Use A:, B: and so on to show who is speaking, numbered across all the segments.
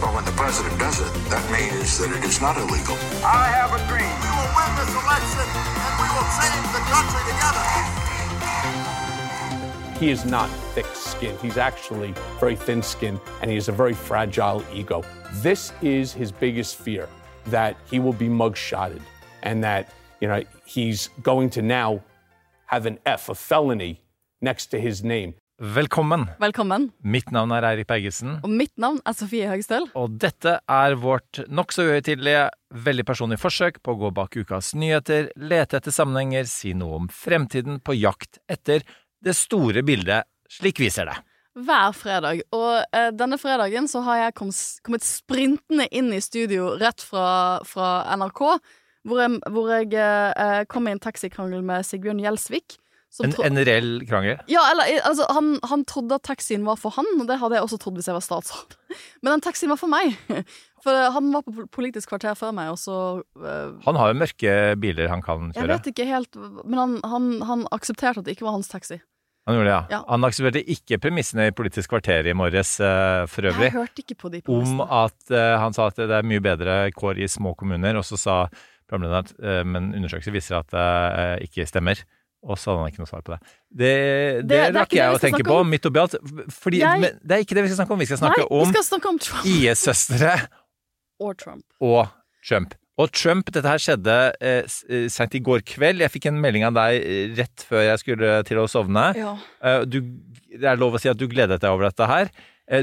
A: But when the president does it, that means that it is not illegal.
B: I have a dream. We will win this election and we will change the country together.
C: He is not thick skinned. He's actually very thin skinned and he has a very fragile ego. This is his biggest fear that he will be mugshotted and that, you know, he's going to now have an F, a felony, next to his name.
D: Velkommen.
E: Velkommen.
D: Mitt navn er Eirik Bergesen,
E: Og mitt navn er Sofie Høgestøl.
D: og dette er vårt nokså uhøytidelige, veldig personlige forsøk på å gå bak ukas nyheter, lete etter sammenhenger, si noe om fremtiden, på jakt etter det store bildet slik vi ser det.
E: Hver fredag. Og eh, denne fredagen så har jeg kom, kommet sprintende inn i studio rett fra, fra NRK, hvor jeg, hvor jeg eh, kom i en taxikrangel med Sigbjørn Gjelsvik.
D: En, en reell krangel.
E: Ja, eller eh, altså, han, han trodde at taxien var for han, og det hadde jeg også trodd hvis jeg var statsråd. Men den taxien var for meg. For eh, han var på Politisk kvarter før meg, og så uh,
D: Han har jo mørke biler han kan kjøre.
E: Jeg vet ikke helt Men han, han, han aksepterte at det ikke var hans taxi.
D: Han gjorde det, ja.
E: Ja.
D: Han aksepterte ikke premissene i Politisk kvarter i morges for øvrig.
E: Jeg hørte ikke på de premissene.
D: om at uh, han sa at det er mye bedre kår i små kommuner, og så sa programlederen at uh, men undersøkelser viser at det uh, ikke stemmer. Og så hadde han ikke noe svar på det. Det, det,
E: det
D: rakk jeg å tenke på,
E: om.
D: midt oppi alt. Fordi,
E: Jeg-
D: men det er ikke det vi skal snakke om. Vi skal snakke
E: Nei,
D: om
E: snakke om
D: IS-søstre
E: og Trump.
D: og Trump. Og Trump, dette her skjedde eh, eh, seint i går kveld. Jeg fikk en melding av deg eh, rett før jeg skulle til å sovne.
E: Ja.
D: Eh, du, det er lov å si at du gledet deg over dette her.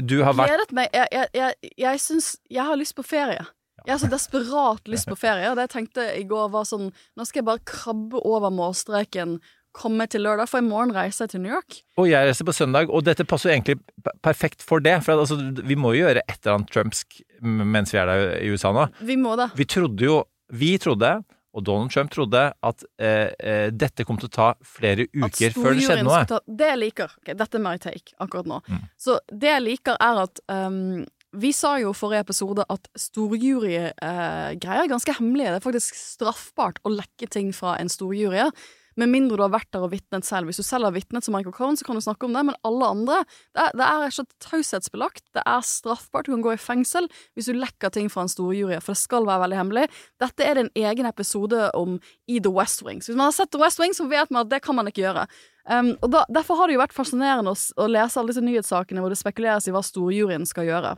D: Du har vært
E: Gledet meg. Jeg, jeg, jeg, jeg syns Jeg har lyst på ferie. Jeg har så desperat lyst på ferie, det jeg tenkte i går var sånn Nå skal jeg bare krabbe over målstreken, komme til lørdag, for i morgen reiser jeg til New York.
D: Og jeg reiser på søndag, og dette passer jo egentlig perfekt for det. For at, altså, vi må jo gjøre et eller annet trumpsk mens vi er der i USA nå.
E: Vi må det.
D: Vi trodde jo Vi trodde, og Donald Trump trodde, at eh, eh, dette kom til å ta flere uker før det skjedde noe.
E: Ta, det jeg liker okay, Dette er my take akkurat nå.
D: Mm.
E: Så det jeg liker, er at um, Vi sa jo i forrige episode at storjurygreier eh, er ganske hemmelige. Det er faktisk straffbart å lekke ting fra en storjury. Med mindre du har vært der og vitnet selv. Hvis du selv har vitnet som Michael Cohen, så kan du snakke om det, men alle andre Det er, det er slett taushetsbelagt. Det er straffbart. Du kan gå i fengsel hvis du lekker ting fra en storjury, for det skal være veldig hemmelig. Dette er det en egen episode om i The West Wing. Så hvis man har sett The West Wing, så vet man at det kan man ikke gjøre. Um, og da, Derfor har det jo vært fascinerende å, å lese alle disse nyhetssakene hvor det spekuleres i hva storjuryen skal gjøre.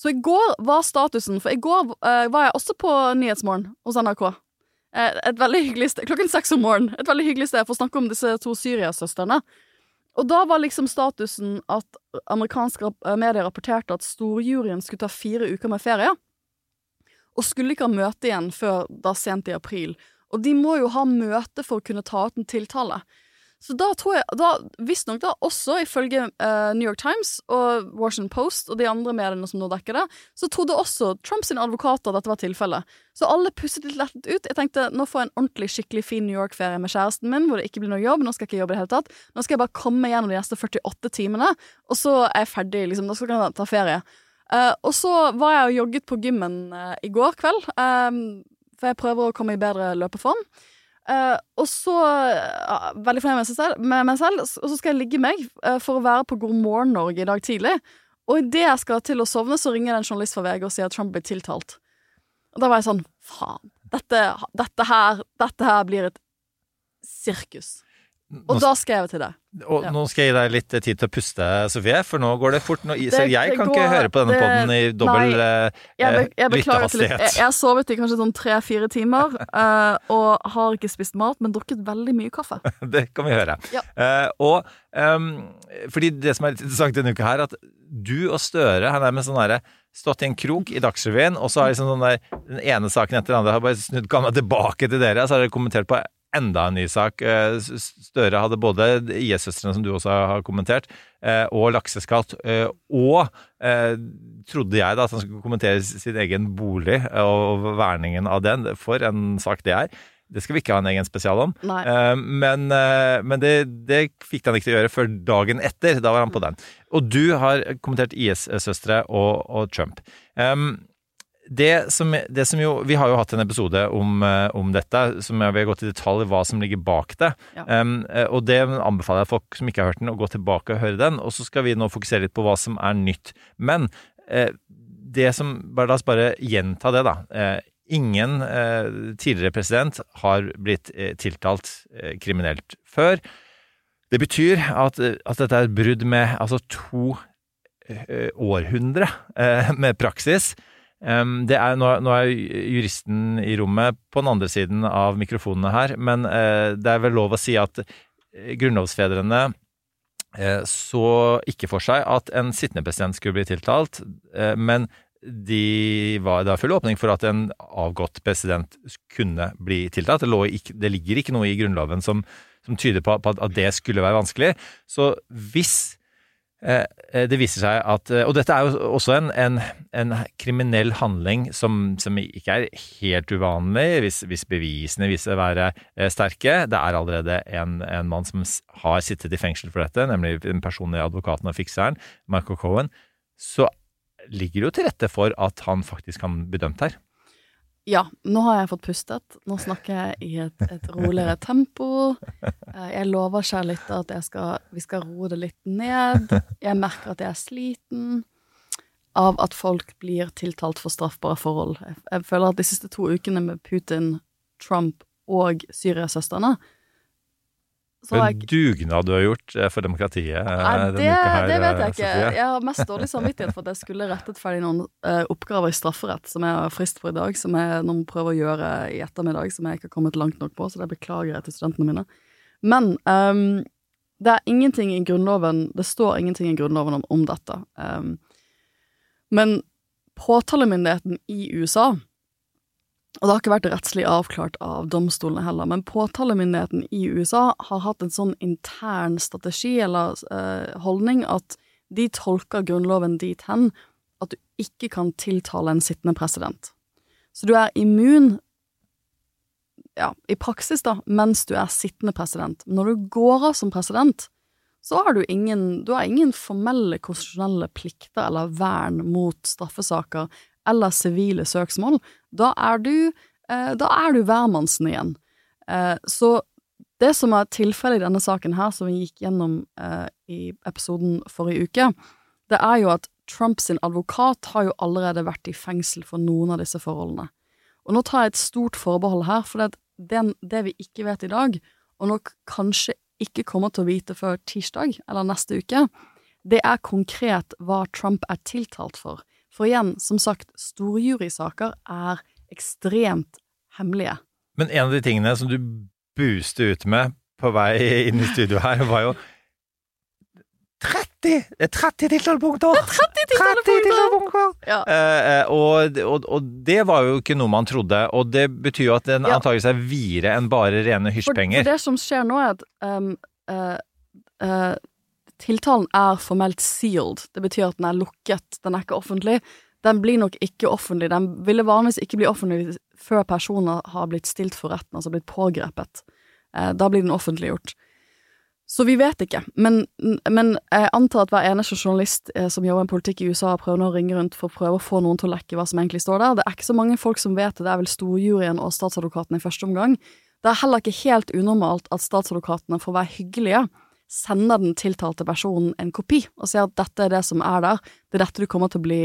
E: Så i går var statusen For i går uh, var jeg også på Nyhetsmorgen hos NRK. Eh, et veldig hyggelig sted Klokken seks om morgenen. Et veldig hyggelig sted for å snakke om disse to Syria-søstrene. Og da var liksom statusen at amerikanske eh, medier rapporterte at storjuryen skulle ta fire uker med ferie. Og skulle ikke ha møte igjen før da sent i april. Og de må jo ha møte for å kunne ta ut en tiltale. Så da tror jeg, da, visstnok da også ifølge uh, New York Times og Washington Post og de andre mediene som nå dekker det, så trodde også Trumps advokater dette var tilfellet. Så alle pusset litt lettet ut. Jeg tenkte nå får jeg en ordentlig skikkelig fin New York-ferie med kjæresten min, hvor det ikke blir noe jobb. Nå skal jeg ikke jobbe i det hele tatt. Nå skal jeg bare komme gjennom de neste 48 timene, og så er jeg ferdig. liksom, Da skal jeg ta ferie. Uh, og så var jeg og jogget på gymmen uh, i går kveld, um, for jeg prøver å komme i bedre løpeform. Eh, og så uh, Veldig fornøyd med meg selv, og så skal jeg ligge meg uh, for å være på God morgen Norge i dag tidlig. Og idet jeg skal til å sovne, så ringer det en journalist fra VG og sier at Trump blir tiltalt. Og da var jeg sånn Faen. Dette, dette, her, dette her blir et sirkus. Og
D: Nå,
E: da skal jeg til deg.
D: og
E: ja.
D: nå skal jeg gi deg litt tid til å puste, Sofie, for nå går det fort. Nå, selv jeg kan
E: går-
D: ikke høre på denne
E: det-
D: podden i dobbel eh,
E: Jeg, be, jeg
D: eh,
E: beklager til litt. Jeg,
D: lyttehastighet.
E: jeg har sovet i kanskje sånn tre-fire timer, uh, og har ikke spist mat, men drukket veldig mye kaffe.
D: Det kan vi høre.
E: Ja.
D: Uh, og um, fordi det som er litt interessant denne uka her, at du og Støre har nærmest sånn derre stått i en krok i Dagsrevyen, og så har liksom sånn der, den ene saken etter den andre har bare snudd kameraet tilbake til dere, og så har dere kommentert på enda en ny sak. Eh, Støre hadde både IS-søstrene, som du også har kommentert, eh, og lakseskatt. eh, Og trodde jeg da at han skulle kommentere sin egen bolig og verningen av den. For en sak det er. Det skal vi ikke ha en egen spesial om.
E: Nei.
D: Men, men det, det fikk han ikke til å gjøre før dagen etter. Da var han på den. Og du har kommentert IS-søstre og, og Trump. Um, det som, det som jo, Vi har jo hatt en episode om, eh, om dette, som vi har gått i detalj hva som ligger bak det.
E: Ja.
D: Um, og det anbefaler jeg folk som ikke har hørt den, å gå tilbake og høre den. Og så skal vi nå fokusere litt på hva som er nytt. Men eh, det som bare, La oss bare gjenta det, da. Eh, ingen eh, tidligere president har blitt eh, tiltalt kriminelt før. Det betyr at, at dette er et brudd med altså to århundre med praksis. Er, nå, nå er juristen i rommet på den andre siden av mikrofonene her, men eh, det er vel lov å si at eh, grunnlovsfedrene eh, så ikke for seg at en sittende president skulle bli tiltalt, men de var, det var full åpning for at en avgått president kunne bli tiltalt. Det, ikke, det ligger ikke noe i Grunnloven som, som tyder på, på at, det skulle være vanskelig. Så hvis det viser seg at Og dette er jo også en, en, en kriminell handling som, som ikke er helt uvanlig, hvis, hvis bevisene viser å være eh, sterke. Det er allerede en, en mann som har sittet i fengsel for dette, nemlig den personlige advokaten og fikseren, Michael Cohen. Så ligger det jo til rette for at han faktisk kan bli dømt her.
E: Ja, nå har jeg fått pustet. Nå snakker jeg i et, et roligere tempo. Eh, Jeg lover kjære lytter at skal, vi skal roe det litt ned. Jeg merker at jeg er sliten av at folk blir tiltalt for straffbare forhold. Jeg, jeg føler at de siste to ukene med Putin, Trump og Syriasøstrene så
D: For
E: har
D: en dugnad du har gjort eh, for demokratiet eh,
E: Nei, det,
D: her,
E: det vet
D: eh,
E: jeg ikke.
D: Sofie.
E: Jeg har mest dårlig samvittighet for at jeg skulle rettet ferdig noen eh, oppgaver i strafferett som jeg har frist på i dag, som jeg nå må prøve å gjøre i ettermiddag, som jeg ikke har kommet langt nok på, så det beklager jeg til studentene mine. Men um, det er ingenting i Grunnloven Det står ingenting i Grunnloven om, om dette. Um, men påtalemyndigheten i USA og det har ikke vært rettslig avklart av domstolene heller, men påtalemyndigheten i USA har hatt en sånn intern strategi eller eh, holdning at de tolker Grunnloven dit hen at du ikke kan tiltale en sittende president. Så du er immun, ja, i praksis da, mens du er sittende president. Når du går av som president, så har du ingen, du har ingen formelle konstitusjonelle plikter eller vern mot straffesaker eller sivile søksmål. Da er du, eh, da er du hvermannsen igjen. Eh, så det som er tilfellet i denne saken her, som vi gikk gjennom eh, i episoden forrige uke, det er jo at Trumps advokat har jo allerede vært i fengsel for noen av disse forholdene. Og nå tar jeg et stort forbehold her, for det, den, det vi ikke vet i dag, og nok kanskje ikke kommer til å vite før tirsdag eller neste uke, det er konkret hva Trump er tiltalt for. For igjen, som sagt, storjurysaker er ekstremt hemmelige.
D: Men en av de tingene som du buste ut med på vei inn i studio her, var jo 30! Det er 30 tiltalepunkter! 30 tiltalepunkter!
E: Ja.
D: Eh, eh, og, og, og det var jo ikke noe man trodde, og det betyr jo at den
E: Ja.
D: antageligvis er videre enn bare rene hysjpenger.
E: for det som skjer nå, er at um, uh, eh, tiltalen er formelt sealed. Det betyr at den er lukket, den er ikke offentlig. Den blir nok ikke offentlig. Den ville vanligvis ikke bli offentlig før personer har blitt stilt for retten, altså blitt pågrepet. Eh, da blir den offentliggjort. Så vi vet ikke, men, men jeg antar at hver eneste journalist eh, som jobber med politikk i USA, prøver nå å ringe rundt for å prøve å få noen til å lekke hva som egentlig står der. Det er ikke så mange folk som vet det, det er vel storjuryen og statsadvokaten i første omgang. Det er heller ikke helt unormalt at statsadvokatene, for å være hyggelige, sender den tiltalte personen en kopi og sier at dette er det som er der, det er dette du kommer til å bli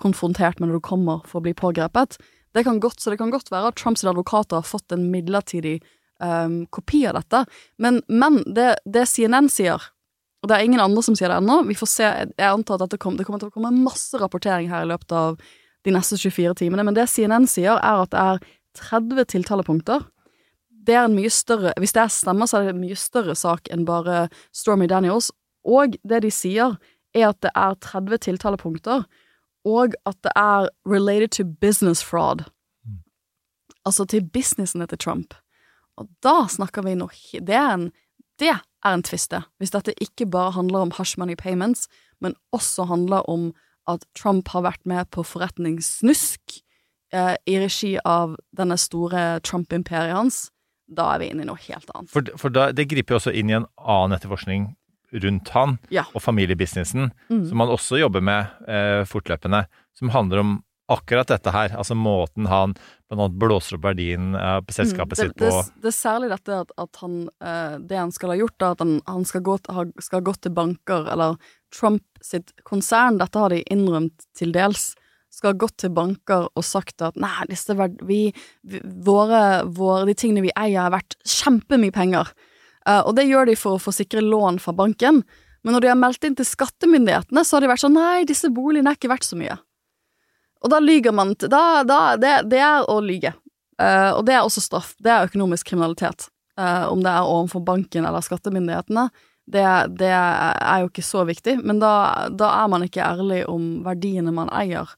E: konfrontert med når du kommer for å bli pågrepet. Det kan godt, så det kan godt være at Trumps advokater har fått en midlertidig um, kopi av dette, men, men det, det CNN sier, og det er ingen andre som sier det ennå, vi får se, jeg antar at kom, det kommer til å komme masse rapportering her i løpet av de neste 24 timene, men det CNN sier er at det er 30 tiltalepunkter, det er en mye større Hvis det er stemmer, så er det en mye større sak enn bare Stormy Daniels. Og det de sier, er at det er 30 tiltalepunkter, og at det er related to business fraud. Altså til businessen til Trump. Og da snakker vi noe Det er en, det er en tviste. Hvis dette ikke bare handler om hush money payments, men også handler om at Trump har vært med på forretningssnusk eh, i regi av denne store Trump-imperiet hans, da er vi inne i noe helt annet.
D: For, for da, det griper jo også inn i en annen etterforskning rundt han
E: Ja.
D: og familiebusinessen,
E: Mm.
D: som han også jobber med eh, fortløpende, som handler om akkurat dette her. Altså måten han annet blåser opp verdien eh, på selskapet
E: Mm,
D: sitt på.
E: det, det er særlig dette at, at han eh, Det han skal ha gjort, er at han, han skal, gå, skal gått til banker, eller Trump sitt konsern, dette har de innrømt til dels, skal ha gått til banker og sagt at nei, disse vi, våre, våre, de tingene vi eier er verdt kjempemye penger. Uh, og det gjør de for å få sikre lån fra banken. Men når de har meldt inn til skattemyndighetene, så har de vært sånn nei, disse boligene er ikke verdt så mye. Og da lyger man til da, da, det, det er å lyge. Uh, og det er også straff. Det er økonomisk kriminalitet. Uh, om det er overfor banken eller skattemyndighetene, det, det er jo ikke så viktig, men da, da er man ikke ærlig om verdiene man eier.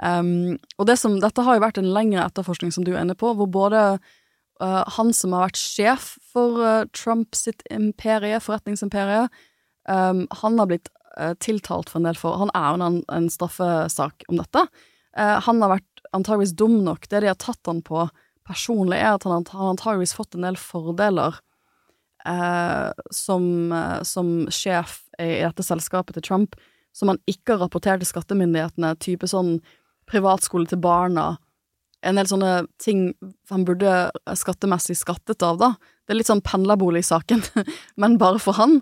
E: Um, og det som, dette har jo vært en lengre etterforskning, som du er inne på, hvor både uh, han som har vært sjef for uh, Trump sitt imperie, forretningsimperie, um, han har blitt uh, tiltalt for en del for Han er jo en, en straffesak om dette. Han har vært antageligvis dum nok. Det de har tatt han på personlig, er at han har antageligvis fått en del fordeler som, som sjef i dette selskapet til Trump, som han ikke har rapportert til skattemyndighetene, type sånn privatskole til barna, en del sånne ting han burde skattemessig skattet av, da. Det er litt sånn pendlerboligsaken, men bare for han.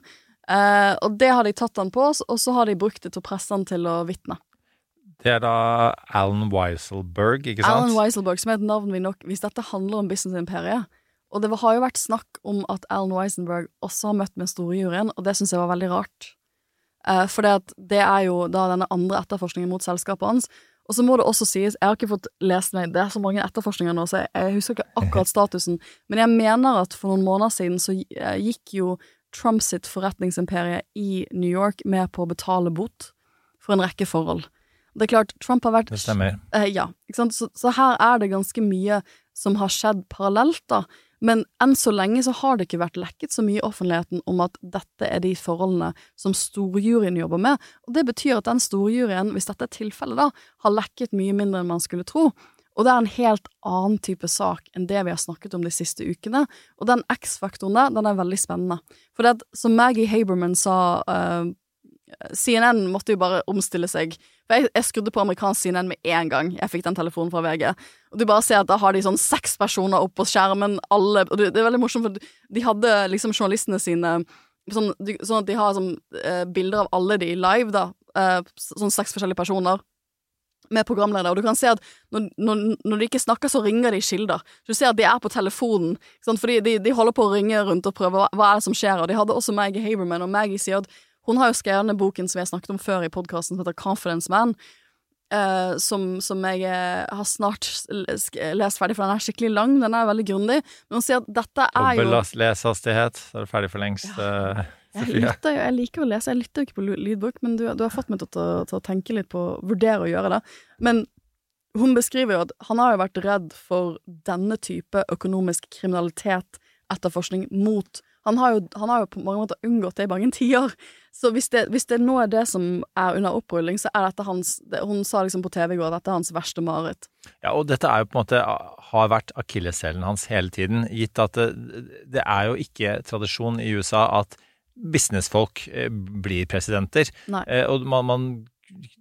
E: Eh, og det har de tatt han på, og så har de brukt det til å presse han til å vitne.
D: Det er da Alan Weiselberg, ikke sant?
E: Alan Weiselberg, som er et navn vi nok Hvis dette handler om businessimperiet Og det har jo vært snakk om at Alan Weiselberg også har møtt med storjuryen, og det syns jeg var veldig rart. Eh, for det, det er jo da denne andre etterforskningen mot selskapet hans. Og så må det også sies, jeg har ikke fått lest meg, det er så mange etterforskninger nå, så jeg, jeg husker ikke akkurat statusen, men jeg mener at for noen måneder siden så eh, gikk jo Trump sitt forretningsimperie i New York med på å betale bot for en rekke forhold. Det er klart, Trump har vært
D: Det stemmer.
E: Eh, ja, ikke sant? Så, så her er det ganske mye som har skjedd parallelt, da. Men enn så lenge så har det ikke vært lekket så mye i offentligheten om at dette er de forholdene som storjuryen jobber med. Og det betyr at den storjuryen, hvis dette er tilfellet, da, har lekket mye mindre enn man skulle tro. Og det er en helt annen type sak enn det vi har snakket om de siste ukene. Og den X-faktoren der, den er veldig spennende. For det at, som Maggie Haberman sa uh, CNN måtte jo bare omstille seg. For jeg, jeg skrudde på amerikansk CNN med en gang jeg fikk den telefonen fra VG. Og du bare ser at da har de sånn seks personer opp på skjermen, alle Og det, er veldig morsomt, for de hadde liksom journalistene sine sånn, sånn at de har sånn eh, bilder av alle de live, da. Eh, sånn seks forskjellige personer. Med programleder, og du kan se at når, når, når de ikke snakker, så ringer de kilder. Du ser at de er på telefonen, fordi de, de holder på å ringe rundt og prøve hva, hva er det som skjer. Og de hadde også Maggie Haberman, og Maggie sier at hun har jo skrevet ned boken som jeg snakket om før i podkasten, som heter Confidence Man. Eh, som, som jeg eh, har snart lest ferdig, for den er skikkelig lang. Den er veldig grundig. Men hun sier at dette er jo
D: lesehastighet, så er du ferdig for lengst. eh,
E: jeg,
D: Sofie.
E: lytter, jeg liker å lese, jeg lytter jo ikke på ly- lydbok, men du, du har fått meg til, til å tenke litt på Vurdere å gjøre det. Men hun beskriver jo at han har jo vært redd for denne type økonomisk kriminalitet, etterforskning, mot han har, jo, han har jo på mange måter unngått det i mange tiår. Så hvis det, hvis det nå er det som er under opprulling, så er dette hans det, Hun sa liksom på TV i går at dette er hans verste mareritt.
D: Ja, og dette er jo på en måte har vært akilleshælen hans hele tiden, gitt at det, det er jo ikke tradisjon i USA at businessfolk eh, blir presidenter.
E: Nei.
D: Eh, og man, man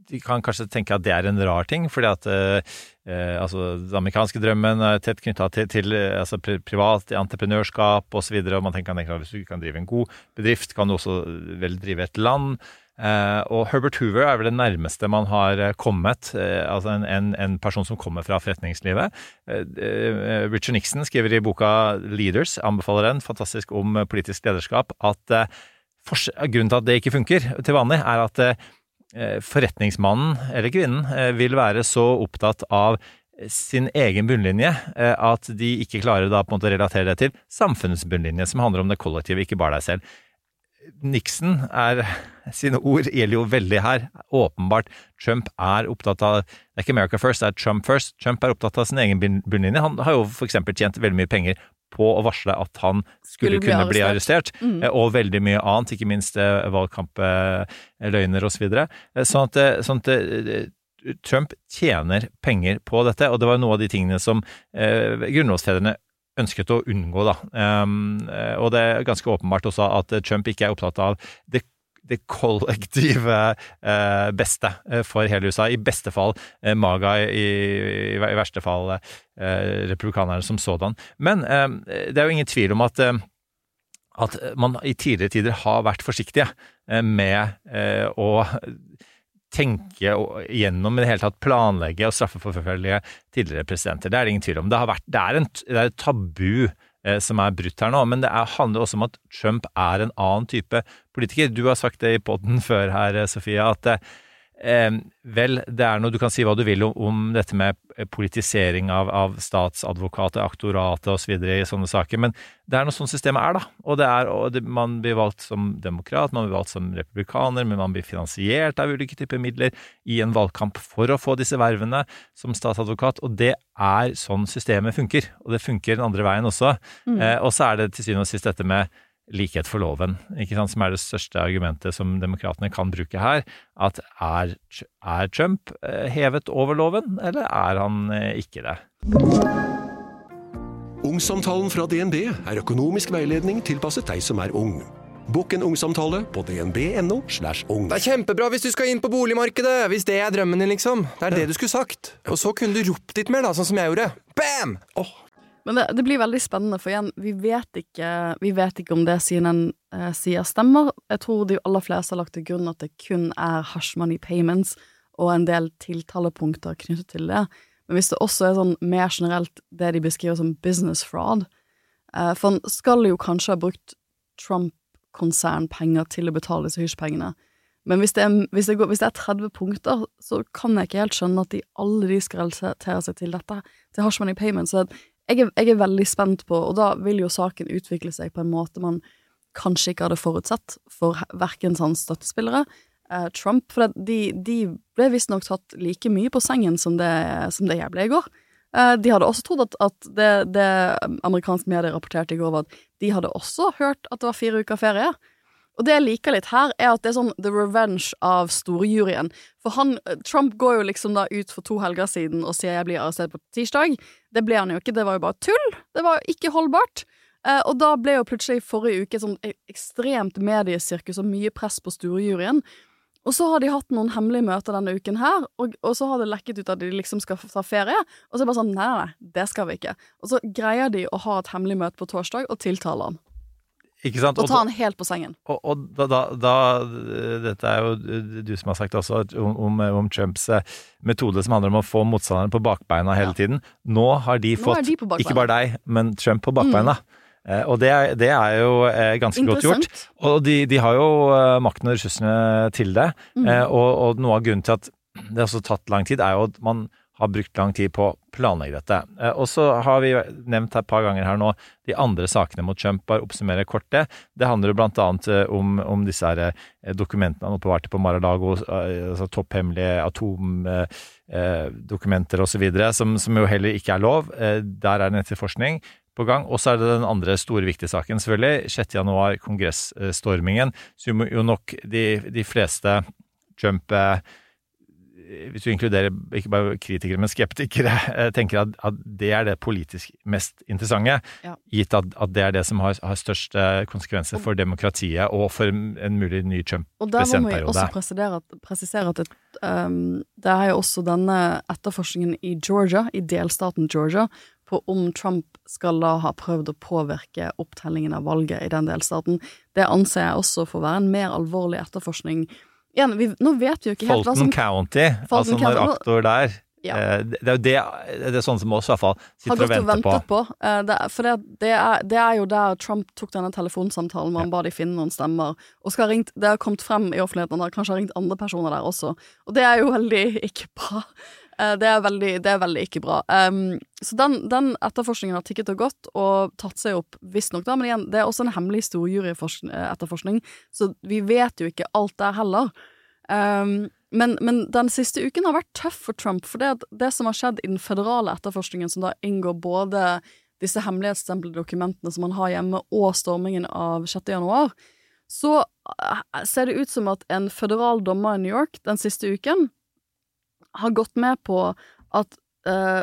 D: de kan kanskje tenke at det er en rar ting, fordi at eh, eh, altså, den amerikanske drømmen er tett knytta til, til eh, altså, privat entreprenørskap osv. Man tenker at hvis du kan drive en god bedrift, kan du også vel drive et land. Eh, og Herbert Hoover er vel det nærmeste man har eh, kommet, eh, altså en, en, en person som kommer fra forretningslivet. Eh, eh, Richard Nixon skriver i boka Leaders, anbefaler den, fantastisk om eh, politisk lederskap, at eh, grunnen til at det ikke funker til vanlig, er at eh, eh, forretningsmannen eller kvinnen eh, vil være så opptatt av sin egen bunnlinje eh, at de ikke klarer da på en måte å relatere det til samfunnets bunnlinje, som handler om det kollektive, ikke bare deg selv. Nixon er sine ord gjelder jo veldig her. Åpenbart. Trump er opptatt av Det er ikke America first, det er Trump first. Trump er opptatt av sin egen bunnlinje. Han har jo f.eks. tjent veldig mye penger på å varsle at han skulle,
E: Skulle bli
D: kunne bli
E: arrestert. Mm.
D: eh, og veldig mye annet, ikke minst eh, valgkampløgner osv. Sånn at, eh, sånn at eh, Trump tjener penger på dette, og det var noe av de tingene som eh, grunnlovsfedrene ønsket å unngå, da. Um, eh, og det er ganske åpenbart også at eh, Trump ikke er opptatt av det det kollektive eh, beste eh, for hele USA. I beste fall eh, MAGA, i, i, verste fall republikanerne som sådan. Men det er jo ingen tvil om at at man i tidligere tider har vært forsiktige med å tenke gjennom i det hele tatt planlegge og straffeforfølge tidligere presidenter. Det er det ingen tvil om. Det, vært, er, det er et tabu som er brutt her nå, men det er, handler også om at Trump er en annen type politiker. Du har sagt det i podden før her, eh, Sofia, at eh, Eh, vel, det er noe du kan si hva du vil om, om dette med politisering av, av statsadvokater, aktoratet osv. i sånne saker, men det er noe sånn systemet er, da. Og, det er, og det, man blir valgt som demokrat, man blir valgt som republikaner, men man blir finansiert av ulike typer midler i en valgkamp for å få disse vervene som statsadvokat, og det er sånn systemet funker. Og det funker den andre veien også.
E: Mm.
D: Eh, og så er det til syvende og sist dette med likhet for loven, ikke sant, som er det største argumentet som demokratene kan bruke her. At er, er Trump eh, hevet over loven, eller er han eh, ikke det?
F: Ungsamtalen fra DNB er økonomisk veiledning tilpasset deg som er ung. Bokk en ungsamtale på dnb.no. slash ung.
G: Det er kjempebra hvis du skal inn på boligmarkedet, hvis det er drømmen din, liksom. Det er det du skulle sagt. Og så kunne du ropt litt mer, da, sånn som jeg gjorde. Bam!
E: Men det, det blir veldig spennende, for igjen, vi vet ikke, vi vet ikke om det CNN eh, sier stemmer. Jeg tror de aller fleste har lagt til grunn at det kun er hash money payments og en del tiltalepunkter knyttet til det. Men hvis det også er sånn mer generelt det de beskriver som business fraud eh, For han skal jo kanskje ha brukt Trump-konsernpenger til å betale disse hysjpengene. Men hvis det, er, hvis, det går, hvis det er 30 punkter, så kan jeg ikke helt skjønne at de alle de skal relatere seg til dette, til hash money payments. Så jeg er, jeg er veldig spent på, og da vil jo saken utvikle seg på en måte man kanskje ikke hadde forutsett for verken hans støttespillere, eh, Trump, for det, de, de ble visstnok tatt like mye på sengen som det, som det jeg ble i går. Eh, de hadde også trodd at, at det, det amerikanske medie rapporterte i går, var at de hadde også hørt at det var fire uker ferie. Og det jeg liker litt her, er at det er sånn the revenge av storjuryen. For han, Trump går jo liksom da ut for to helger siden og sier jeg blir arrestert på tirsdag. Det ble han jo ikke, det var jo bare tull. Det var jo ikke holdbart. Eh, og da ble jo plutselig forrige uke et sånn ekstremt mediesirkus og mye press på storjuryen. Og så har de hatt noen hemmelige møter denne uken her, og, og så har det lekket ut at de liksom skal ta ferie. Og så er det bare sånn nei, nei, nei, det skal vi ikke. Og så greier de å ha et hemmelig møte på torsdag og tiltale han.
D: Ikke sant?
E: Og ta han helt på sengen.
D: Og, og da, da, da Dette er jo du som har sagt også om, om, Trumps eh, metode som handler om å få motstanderen på bakbeina hele tiden. Nå har de
E: Nå
D: fått,
E: de
D: ikke bare deg, men Trump på bakbeina. Eh, Og det, er- det er jo eh, ganske godt gjort. Og de, de har jo eh, makten og ressursene til det.
E: Mm.
D: Eh, Og, og noe av grunnen til at det har tatt lang tid, er jo at man har brukt lang tid på å planlegge dette. Eh, Og så har vi nevnt et par ganger her nå de andre sakene mot Trump. Bare oppsummere kort det. Det handler jo blant annet eh, om, om disse her eh, dokumentene han oppbevarte på Mar-a-Lago, altså topphemmelige atomdokumenter osv., som, som jo heller ikke er lov. Der er det etterforskning på gang. Og så er det den andre store viktige saken, selvfølgelig. 6. januar, kongressstormingen, som jo nok de, de fleste Trump hvis du inkluderer ikke bare kritikere, men skeptikere, eh, tenker at, at det er det politisk mest interessante,
E: Ja.
D: gitt at, at det er det som har, har størst konsekvenser for demokratiet og for en mulig ny
E: Og der må vi også presisere at, presisere at det, um, det er jo også denne etterforskningen i Georgia, i delstaten Georgia, på om Trump skal da ha prøvd å påvirke opptellingen av valget i den delstaten. Det anser jeg også for å være en mer alvorlig etterforskning. Igjen, vi, nå vet vi jo ikke helt hva
D: Fulton
E: som
D: County,
E: Fulton
D: altså når
E: County, nå-
D: aktor der
E: Ja.
D: eh, Det er jo det, det er sånne som oss i hvert fall sitter og
E: gått og
D: venter på.
E: på. Eh, det, for det, det, er, det er jo der Trump tok denne telefonsamtalen hvor han ba de finne noen stemmer. Og skal ha ringt, det har kommet frem i offentligheten at han kanskje har ringt andre personer der også. Og det er jo veldig ikke bra. Eh, Det er veldig, det er veldig ikke bra. Um, så den, den etterforskningen har tikket og gått, og tatt seg opp, visstnok, da. Men igjen, det er også en hemmelig storjuryetterforskning, så vi vet jo ikke alt der heller. Um, men, men den siste uken har vært tøff for Trump, for det, det som har skjedd i den føderale etterforskningen, som da inngår både disse hemmelighetsstemplede dokumentene som man har hjemme, og stormingen av 6. januar, så eh, ser det ut som at en føderal dommer i New York den siste uken har gått med på at uh,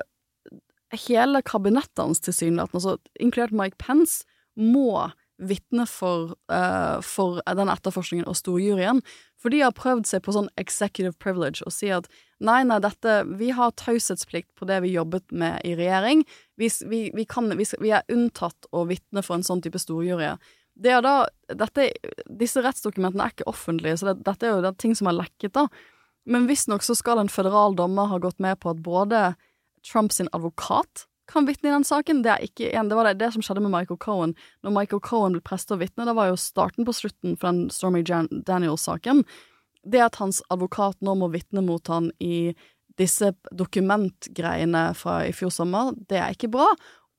E: hele kabinettet hans tilsynelatende, altså inkludert Mike Pence, må vitne for, uh, for den etterforskningen og storjuryen. For de har prøvd seg på sånn executive privilege og si at nei, nei, dette Vi har taushetsplikt på det vi jobbet med i regjering. Vi, vi, vi, kan, vi, er unntatt å vitne for en sånn type storjury. Det er da, dette, disse rettsdokumentene er ikke offentlige, så det, dette er jo det er ting som er lekket, da. Men visstnok så skal en føderal dommer ha gått med på at både Trumps advokat kan vitne i den saken. Det ikke igjen, det var det, det som skjedde med Michael Cohen. Når Michael Cohen ble prest og vitne, det var jo starten på slutten for den Stormy Daniels-saken. Det at hans advokat nå må vitne mot han i disse dokumentgreiene fra i fjor sommer, det er ikke bra.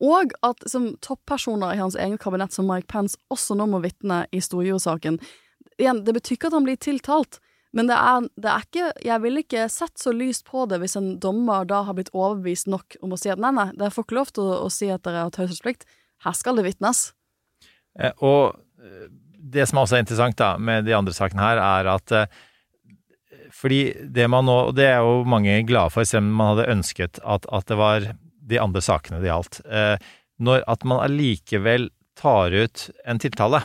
E: Og at som toppersoner i hans eget kabinett, som Mike Pence, også nå må vitne i storjursaken. Igjen, det betyr ikke at han blir tiltalt, men det er, det er, ikke Jeg ville ikke sett så lyst på det hvis en dommer da har blitt overbevist nok om å si at nei, nei, dere får ikke lov til å, å si at dere har taushetsplikt. Her skal det vitnes.
D: Eh, og eh, det som også er interessant da, med de andre sakene her, er at eh, fordi det man nå Og det er jo mange glade for, selv om man hadde ønsket at, at det var de andre sakene det gjaldt. Når at man allikevel tar ut en tiltale,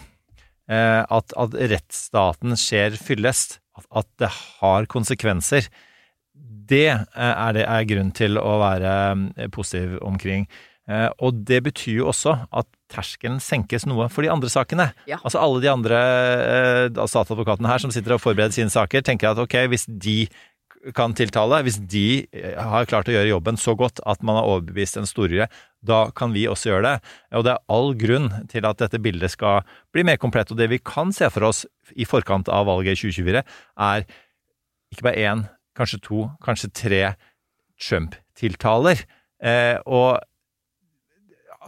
D: at, at rettsstaten skjer fyllest, at, det har konsekvenser, det eh, er, det er grunn til å være eh, positiv omkring. Eh, og det betyr jo også at terskelen senkes noe for de andre sakene.
E: Ja.
D: Altså alle de andre eh, statsadvokatene her som sitter og forbereder sine saker, tenker at ok, hvis de kan tiltale, hvis de eh, har klart å gjøre jobben så godt at man har overbevist en storere, da kan vi også gjøre det. Og det er all grunn til at dette bildet skal bli mer komplett. Og det vi kan se for oss i forkant av valget i 2024, er ikke bare én, kanskje to, kanskje tre Trump-tiltaler. Eh, og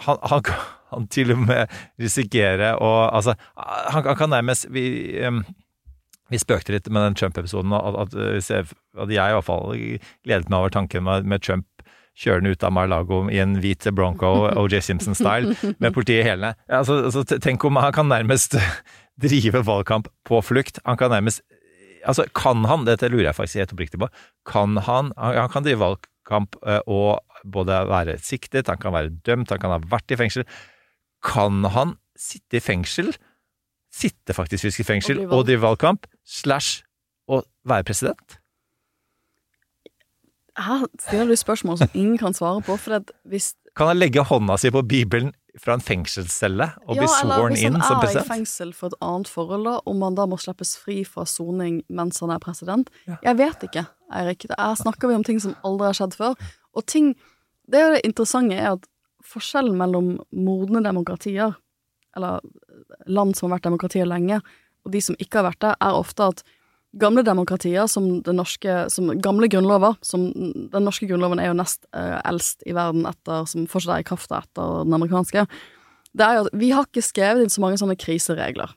D: han, han, kan til og med risikere å Altså, han, han kan nærmest vi, um, vi spøkte litt med den Trump-episoden, at, at, at, jeg i hvert fall gledet meg over tanken med, med Trump kjørende ut av Mar-Lago i en hvit Bronco, OJ Simpson-style, med politiet i hælene. Altså, altså, tenk om han kan nærmest drive valgkamp på flukt. Han kan nærmest Altså, kan han, dette lurer jeg faktisk helt oppriktig på, kan han Han kan drive valgkamp og både være siktet, han kan være dømt, han kan ha vært i fengsel. Kan han sitte i fengsel, sitte faktisk i fengsel og drive valgkamp, slash å være president?
E: Her stiller du spørsmål som ingen kan svare på. For hvis
D: Kan han legge hånda si på Bibelen fra en fengselscelle og
E: ja,
D: bli sworn inn som president?
E: Ja, Eller hvis han er i fengsel for et annet forhold, om han da må slippes fri fra soning mens han er president.
D: Ja.
E: Jeg vet ikke, Eirik. Her snakker vi om ting som aldri har skjedd før. Og ting Det det interessante er at forskjellen mellom modne demokratier, eller land som har vært demokratier lenge, og de som ikke har vært det, er ofte at gamle demokratier, som den norske som Gamle grunnlover, som Den norske grunnloven er jo nest eh, eldst i verden etter Som fortsatt er i kraft etter den amerikanske. Det er jo at vi har ikke skrevet inn så mange sånne kriseregler.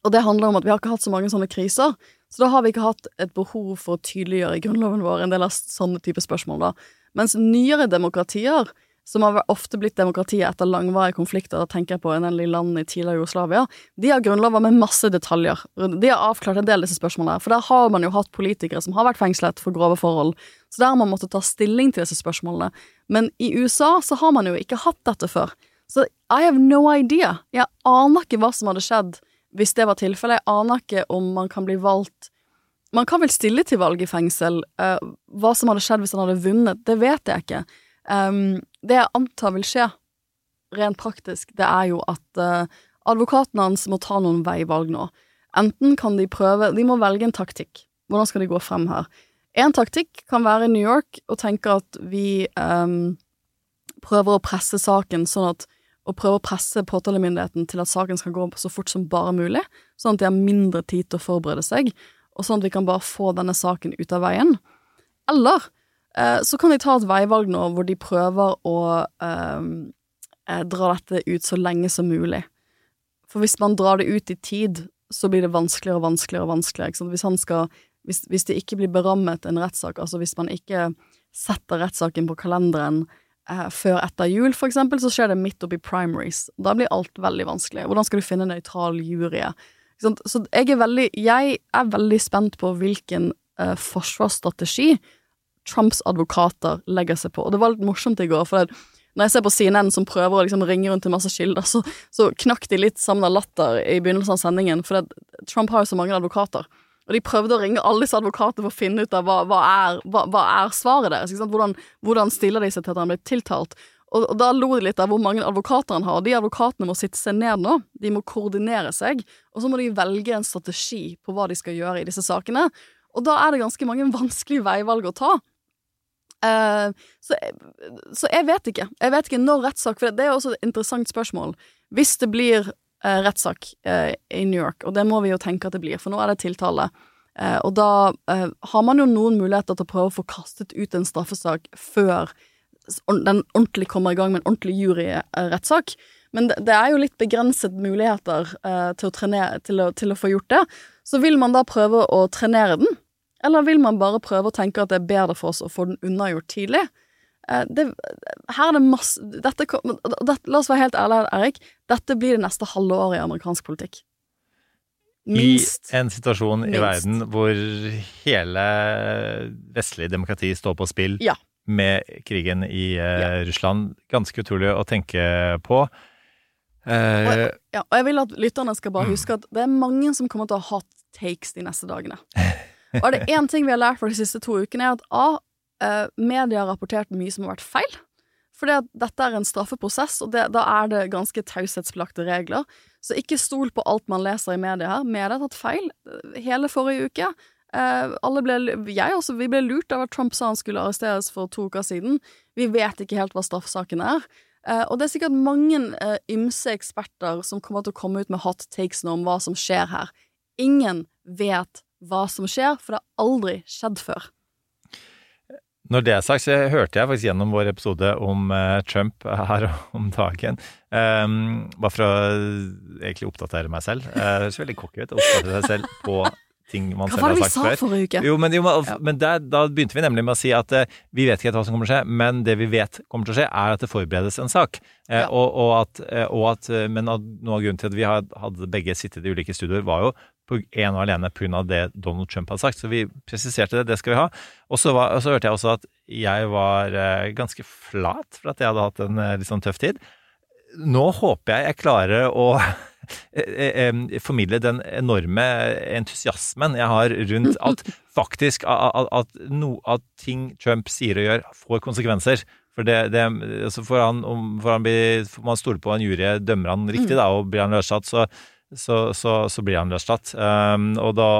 E: Og det handler om at vi har ikke hatt så mange sånne kriser, så da har vi ikke hatt et behov for å tydeliggjøre i grunnloven vår en del av sånne type spørsmål, da. Mens nyere demokratier, som har ofte blitt demokratiet etter langvarige konflikter, da tenker jeg på en del land i tidligere Jugoslavia, de har grunnlover med masse detaljer. De har avklart en del av disse spørsmålene, for der har man jo hatt politikere som har vært fengslet for grove forhold, så der har man måttet ta stilling til disse spørsmålene. Men i USA så har man jo ikke hatt dette før. Så I have no idea. Jeg aner ikke hva som hadde skjedd hvis det var tilfellet. Jeg aner ikke om man kan bli valgt Man kan vel stille til valg i fengsel. Uh, hva som hadde skjedd hvis han hadde vunnet, det vet jeg ikke. Um, det jeg antar vil skje, rent praktisk, det er jo at uh, advokaten hans må ta noen veivalg nå. Enten kan de prøve De må velge en taktikk. Hvordan skal de gå frem her? En taktikk kan være i New York og tenke at vi um, prøver å presse saken sånn at og prøve å presse påtalemyndigheten til at saken skal gå så fort som bare mulig, sånn at de har mindre tid til å forberede seg, og sånn at vi kan bare få denne saken ut av veien. Eller eh, så kan de ta et veivalg nå hvor de prøver å eh, dra dette ut så lenge som mulig. For hvis man drar det ut i tid, så blir det vanskeligere og vanskeligere og vanskeligere. Hvis, skal, hvis, hvis det ikke blir berammet en rettssak, altså hvis man ikke setter rettssaken på kalenderen eh, før etter jul, for eksempel, så skjer det midt oppi primaries. Da blir alt veldig vanskelig. Hvordan skal du finne en nøytral jury? Så jeg er veldig, jeg er veldig spent på hvilken eh, forsvarsstrategi Trumps advokater legger seg på. Og det var litt morsomt i går, for det, når jeg ser på CNN som prøver å liksom ringe rundt til masse kilder, så, så knakk de litt sammen av latter i begynnelsen av sendingen, for det, Trump har jo så mange advokater. Og de prøvde å ringe alle disse advokatene for å finne ut av hva, hva, er, hva, hva er svaret deres. Hvordan, hvordan stiller de seg til at han blir tiltalt? Og, og da lo de litt av hvor mange advokater han har. De advokatene må sitte seg ned nå. De må koordinere seg, og så må de velge en strategi på hva de skal gjøre i disse sakene. Og da er det ganske mange vanskelige veivalg å ta. Eh, så, så jeg vet ikke. Jeg vet ikke når rettssak For det er også et interessant spørsmål. Hvis det blir uh, rettssak uh, i New York, og det må vi jo tenke at det blir, for nå er det tiltale. Uh, og da har man jo noen muligheter til å prøve å få kastet ut en straffesak før den ordentlig kommer i gang med en ordentlig juryrettssak. Men det, er jo litt begrenset muligheter til å, trenere, til, å, til, å, få gjort det. Så vil man da prøve å trenere den, eller vil man bare prøve å tenke at det er bedre for oss å få den unnagjort tidlig? Eh, det, her er det masse dette, det, La oss være helt ærlige, Erik. Dette blir det neste halve året i amerikansk politikk.
D: Minst. I en situasjon minst. i verden hvor hele vestlig demokrati står på spill
E: ja.
D: med krigen i uh, ja. Russland. Ganske utrolig å tenke på.
E: Uh, og, jeg, ja, og jeg vil at lytterne skal bare mm. huske at det er mange som kommer til å ha hot takes de neste dagene. Og er det én ting vi har lært for de siste to ukene, er at A. Uh, media har rapportert mye som har vært feil. For dette er en straffeprosess, og det, da er det ganske taushetsbelagte regler. Så ikke stol på alt man leser i media her. Media har tatt feil hele forrige uke. Uh, alle ble, jeg også, vi ble lurt av at Trump sa han skulle arresteres for to uker siden. Vi vet ikke helt hva straffesaken er. Uh, og det er sikkert mange uh, ymse eksperter som kommer til å komme ut med hot takes nå om hva som skjer her. Ingen vet hva som skjer, for det har aldri skjedd før.
D: Når det er sagt, så hørte jeg faktisk gjennom vår episode om uh, Trump her om dagen. Um, bare for å egentlig oppdatere meg selv. Uh, det høres veldig cocky ut å oppdatere seg selv på ting man selv har sagt før. Hva var det vi sa
E: forrige uke?
D: Jo, men, jo, men der, da begynte vi nemlig med å si at uh, vi vet ikke hva som kommer til å skje, men det vi vet kommer til å skje, er at det forberedes en sak. Uh, ja. og, og, at, og at, men noe av grunnen til at vi hadde begge sittet i ulike studioer, var jo på en og alene pga. det Donald Trump hadde sagt. Så vi presiserte det, det skal vi ha. Og så, var, og så hørte jeg også at jeg var uh, ganske flat for at jeg hadde hatt en uh, litt sånn tøff tid. Nå håper jeg jeg klarer å uh, formidle den enorme entusiasmen jeg har rundt at faktisk at, at, no, at ting Trump sier og gjør, får konsekvenser. For det, det altså får han, om, får han bli, får man stole på en jury, dømmer han riktig, da, og blir han løslatt, så så, så, så blir han løslatt. Um, og da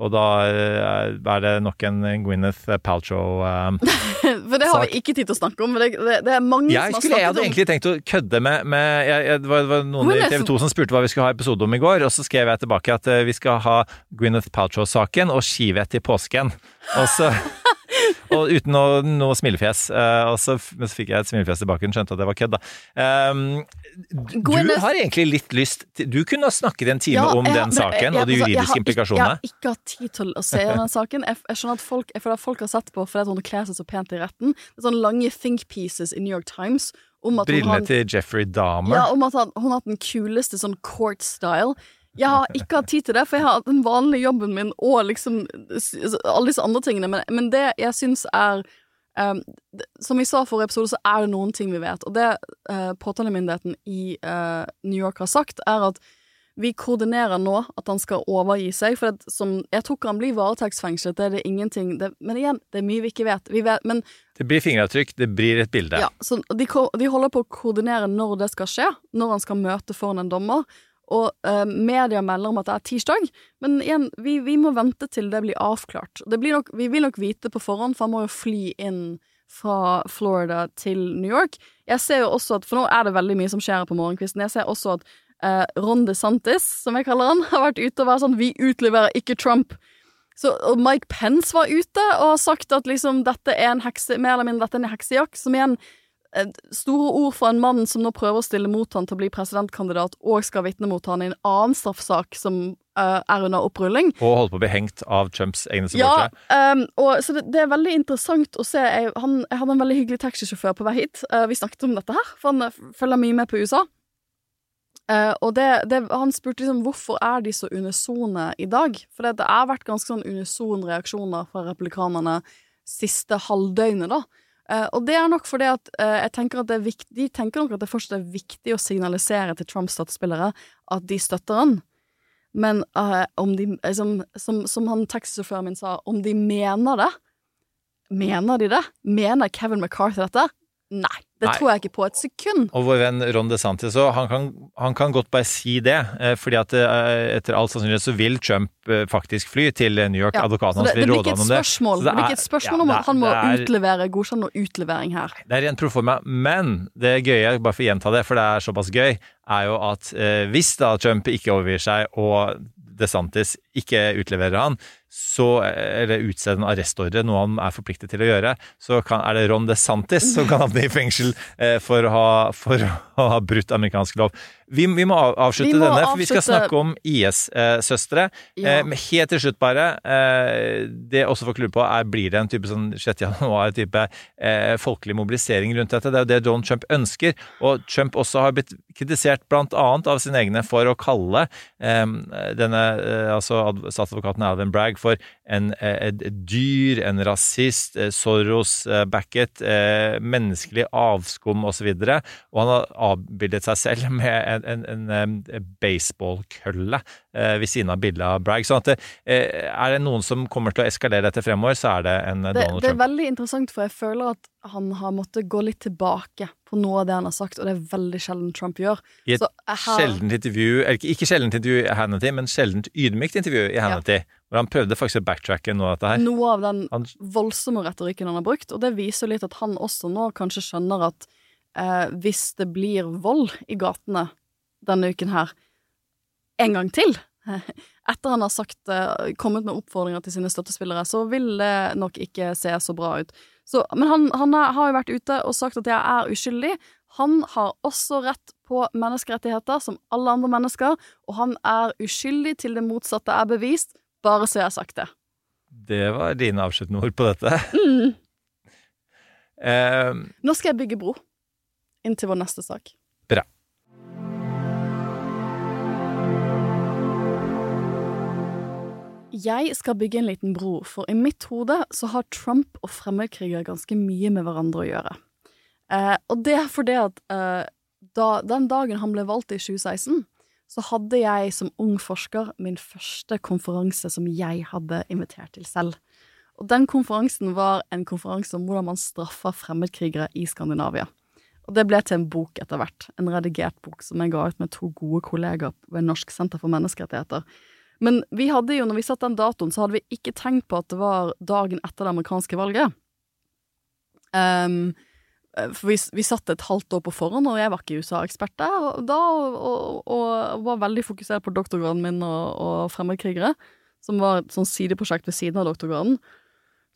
D: og da eh, er det nok en Gwyneth Paltrow um,
E: For det har vi ikke tid til å snakke om. Det, det, det er mange
D: jeg
E: som har
D: skulle, Jeg hadde egentlig tenkt å kødde med, med jeg, jeg, det, var, noen i TV 2 som spurte hva vi skulle ha episode om i går, og så skrev jeg tilbake at uh, vi skal ha Gwyneth Paltrow-saken og skivett i påsken. Og så og uten noe, noe smilefjes. Uh, og så, men så fikk jeg et smilefjes tilbake og skjønte at det var kødd, da. Um, du har egentlig litt lyst til, Du kunne ha snakket en time ja, om den saken jeg, og de juridiske implikasjonene.
E: Jeg har ikke hatt tid til å se den saken. Jeg, jeg skjønner at folk, jeg føler at folk har sett på fordi hun kler seg så pent i retten. Det er sånne lange think pieces i New York Times.
D: Brillene til Jeffrey Dahmer.
E: Ja, om at han, hun har hatt den kuleste sånn court style. Jeg har ikke hatt tid til det, for jeg har hatt den vanlige jobben min og liksom alle disse andre tingene, men, men det jeg syns er um, Som vi sa forrige episode, så er det noen ting vi vet, og det uh, påtalemyndigheten i uh, New York har sagt, er at vi koordinerer nå at han skal overgi seg, for det, som, jeg tror ikke han blir varetektsfengslet, det er det ingenting det, Men igjen, det er mye vi ikke vet. Vi vet men,
D: det blir fingeravtrykk, det blir et bilde.
E: Ja, så de, de holder på å koordinere når det skal skje, når han skal møte foran en dommer. Og eh, media melder om at det er tirsdag, men igjen, vi, vi må vente til det blir avklart. Det blir nok, vi vil nok vite på forhånd, for han må jo fly inn fra Florida til New York. Jeg ser jo også at, For nå er det veldig mye som skjer på morgenkvisten. Jeg ser også at eh, Ron DeSantis, som jeg kaller han, har vært ute og vært sånn Vi utleverer ikke Trump. Så, og Mike Pence var ute og har sagt at liksom dette er en hekse, mer eller mindre dette er en heksejakt, som igjen Store ord fra en mann som nå prøver å stille mot han til å bli presidentkandidat, og skal vitne mot han i en annen straffesak som uh, er under opprulling.
D: Og holder på å bli hengt av Trumps egne
E: Ja, um, og, så det, det er veldig interessant å se. Jeg, han, jeg hadde en veldig hyggelig taxisjåfør på vei hit. Uh, vi snakket om dette her, for han uh, følger mye med på USA. Uh, og det, det, han spurte liksom hvorfor er de så unisone i dag. For det, det har vært ganske sånn unison reaksjoner fra republikanerne siste halvdøgnet, da. Uh, og det er nok fordi at uh, jeg tenker at det er viktig, de tenker nok at det fortsatt er viktig å signalisere til Trumps støttespillere at de støtter han. Men uh, om de liksom, som, som han taxisjåføren min sa, om de mener det Mener de det? Mener Kevin McCarthy dette? Nei, det
D: Nei.
E: tror jeg ikke på et sekund.
D: Og vår venn Ron DeSantis òg, han, kan- han kan godt bare si det. eh, Fordi at eh, etter all sannsynlighet så vil Trump eh, faktisk fly til New York.
E: Ja,
D: Advokaten hans
E: det, det
D: vil råde
E: ham
D: om det. Så
E: det blir ikke et spørsmål om ja, han må
D: er-
E: utlevere godkjenne noe utlevering her.
D: Det er rent proforma, men det gøye, bare for å gjenta det, for det er såpass gøy, er jo at eh, hvis da Trump ikke overgir seg og DeSantis ikke utleverer han, så, eller utstede en arrestordre, noe han er forpliktet til å gjøre, så kan, er det Ron DeSantis som kan havne i fengsel eh, for, å ha, for å ha brutt amerikansk lov. Vi, vi må avslutte
E: Vi må
D: denne, for vi skal snakke om IS-søstre.
E: Ja.
D: Eh, helt til slutt, bare. Eh, det også folk lurer på, er blir det en type sånn 6. januar-type eh, folkelig mobilisering rundt dette? Det er jo det Donald Trump ønsker. Og Trump også har blitt kritisert blant annet av sine egne for å kalle eh, denne eh, altså statsadvokaten Alvin Bragg for en, eh, et dyr, en rasist, eh, Soros-backet, eh, menneskelig avskum osv. Og, og han har avbildet seg selv med en, en, en, baseballkølle ved siden av bildet av Bragg. sånn at det, er det noen som kommer til å eskalere dette fremover, så er det en Donald
E: Det,
D: Donald
E: det er veldig interessant, for jeg føler at han har måttet gå litt tilbake på noe av det han har sagt, og det er veldig sjelden Trump gjør.
D: I et
E: Så her-
D: sjeldent intervju, eller ikke- ikke sjeldent intervju i Hannity, men sjeldent ydmykt intervju i Hannity, hvor han prøvde faktisk å backtracke noe av dette her.
E: Noe av den
D: Han-
E: voldsomme retorikken han har brukt, og det viser litt at han også nå kanskje skjønner at eh, hvis det blir vold i gatene denne uken her, en gang til, etter han har sagt, eh, kommet med oppfordringer til sine støttespillere, så vil det nok ikke se så bra ut. Så, men han, han er, har jo vært ute og sagt at jeg er uskyldig. Han har også rett på menneskerettigheter som alle andre mennesker, og han er uskyldig til det motsatte er bevist, bare så jeg har sagt det.
D: Det var dine avsluttende ord på dette.
E: Mm.
D: Eh,
E: Nå skal jeg bygge bro inn til vår neste sak.
D: Bra.
E: Jeg skal bygge en liten bro, for i mitt hode så har Trump og fremmedkrigere ganske mye med hverandre å gjøre. Eh, og det er fordi at eh, da, den dagen han ble valgt i 2016, så hadde jeg som ung forsker min første konferanse som jeg hadde invitert til selv. Og den konferansen var en konferanse om hvordan man straffer fremmedkrigere i Skandinavia. Og det ble til en bok etter hvert, en redigert bok som jeg ga ut med to gode kollegaer ved Norsk senter for menneskerettigheter. Men vi hadde jo, når vi satte den datoen, så hadde vi ikke tenkt på at det var dagen etter det amerikanske valget. Ehm, for vi, vi satt et halvt år på forhånd, og jeg var ikke USA-ekspert da, og, og, og var veldig fokusert på doktorgraden min og, og fremmedkrigere, som var et sånn sideprosjekt ved siden av doktorgraden.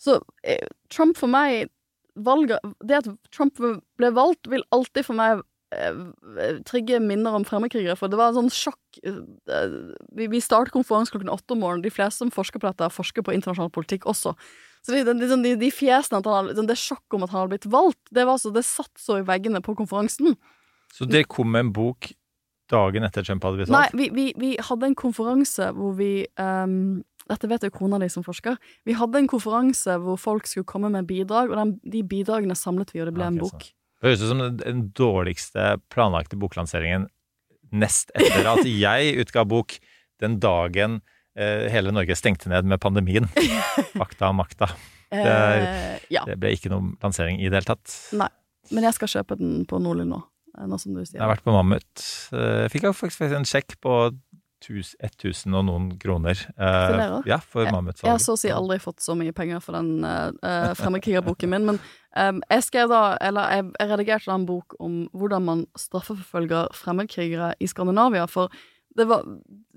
E: Så eh, Trump for meg valget, Det at Trump ble valgt, vil alltid for meg eh, trigge minner om fremmedkrigere, for det var en sånn sjokk eh, vi startet konferansen klokken åtte om morgenen. De fleste som forsker på dette, forsker på internasjonal politikk også. Så de, de, de, de fjesene han liksom, Det sjokket om at han hadde blitt valgt, det, var så, det satt så i veggene på konferansen.
D: så det kom med en bok dagen etter Trump hadde blitt
E: Nei, vi, vi, vi hadde en konferanse hvor vi um, Dette vet jo kona di som forsker. Vi hadde en konferanse hvor folk skulle komme med bidrag, og den, de bidragene samlet vi, og det ble en
D: bok.
E: bok.
D: Det høres ut som den- dårligste planlagte boklanseringen nest etter at jeg utga bok den dagen hele Norge stengte ned med pandemien. Fakta og makta. Det, er,
E: Eh, ja.
D: det ble ikke noen lansering i det hele tatt.
E: Nei. Men jeg skal kjøpe den på Nordli nå, eh, nå som du sier.
D: Jeg har vært på Mammut. Jeg Fikk jeg faktisk en sjekk på 1000 og noen kroner.
E: Uh,
D: Ja, for
E: Jeg
D: jeg
E: har så å si aldri fått så mye penger for den uh, fremmedkrigerboken min, men um, jeg skrev da, eller jeg, jeg redigerte da en bok om hvordan man straffeforfølger fremmedkrigere i Skandinavia, for det, var,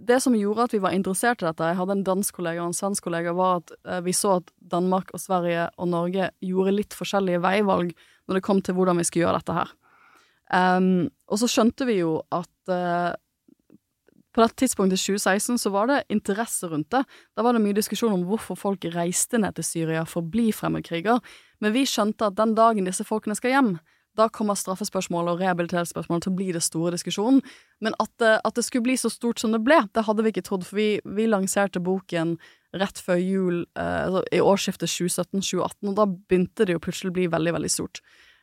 E: det som gjorde at vi var interessert i dette, jeg hadde en dansk kollega og en svensk kollega, var at eh, vi så at Danmark og Sverige og Norge gjorde litt forskjellige veivalg når det kom til hvordan vi skulle gjøre dette her. Um, og så skjønte vi jo at uh, På dette tidspunktet 2016 så var det interesse rundt det. Da var det mye diskusjon om hvorfor folk reiste ned til Syria for å bli fremmedkriger, men vi skjønte at den dagen disse folkene skal hjem, da kommer straffespørsmål og rehabiliteringsspørsmål til å bli det store diskusjonen. Men at det, at det skulle bli så stort som det ble, det hadde vi ikke trodd, for vi, vi lanserte boken rett før jul eh, altså i årsskiftet 2017-2018, og da begynte det jo plutselig å bli veldig, veldig stort.